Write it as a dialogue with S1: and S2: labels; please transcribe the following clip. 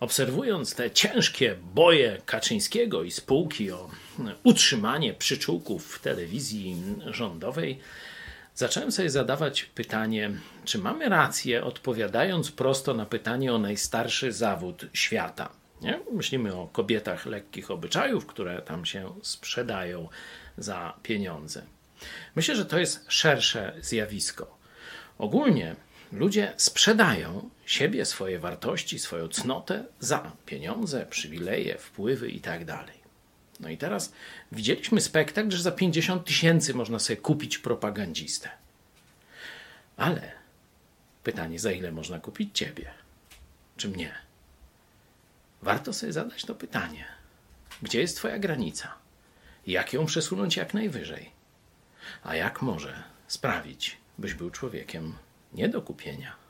S1: Obserwując te ciężkie boje Kaczyńskiego i spółki o utrzymanie przyczółków w telewizji rządowej, zacząłem sobie zadawać pytanie, czy mamy rację, odpowiadając prosto na pytanie o najstarszy zawód świata. Nie? Myślimy o kobietach lekkich obyczajów, które tam się sprzedają za pieniądze. Myślę, że to jest szersze zjawisko. Ogólnie ludzie sprzedają siebie, swoje wartości, swoją cnotę za pieniądze, przywileje, wpływy itd. Tak no i teraz widzieliśmy spektakl, że za 50 tysięcy można sobie kupić propagandzistę. Ale pytanie, za ile można kupić ciebie? Czy mnie? Warto sobie zadać to pytanie. Gdzie jest Twoja granica? Jak ją przesunąć jak najwyżej? A jak może sprawić, byś był człowiekiem nie do kupienia?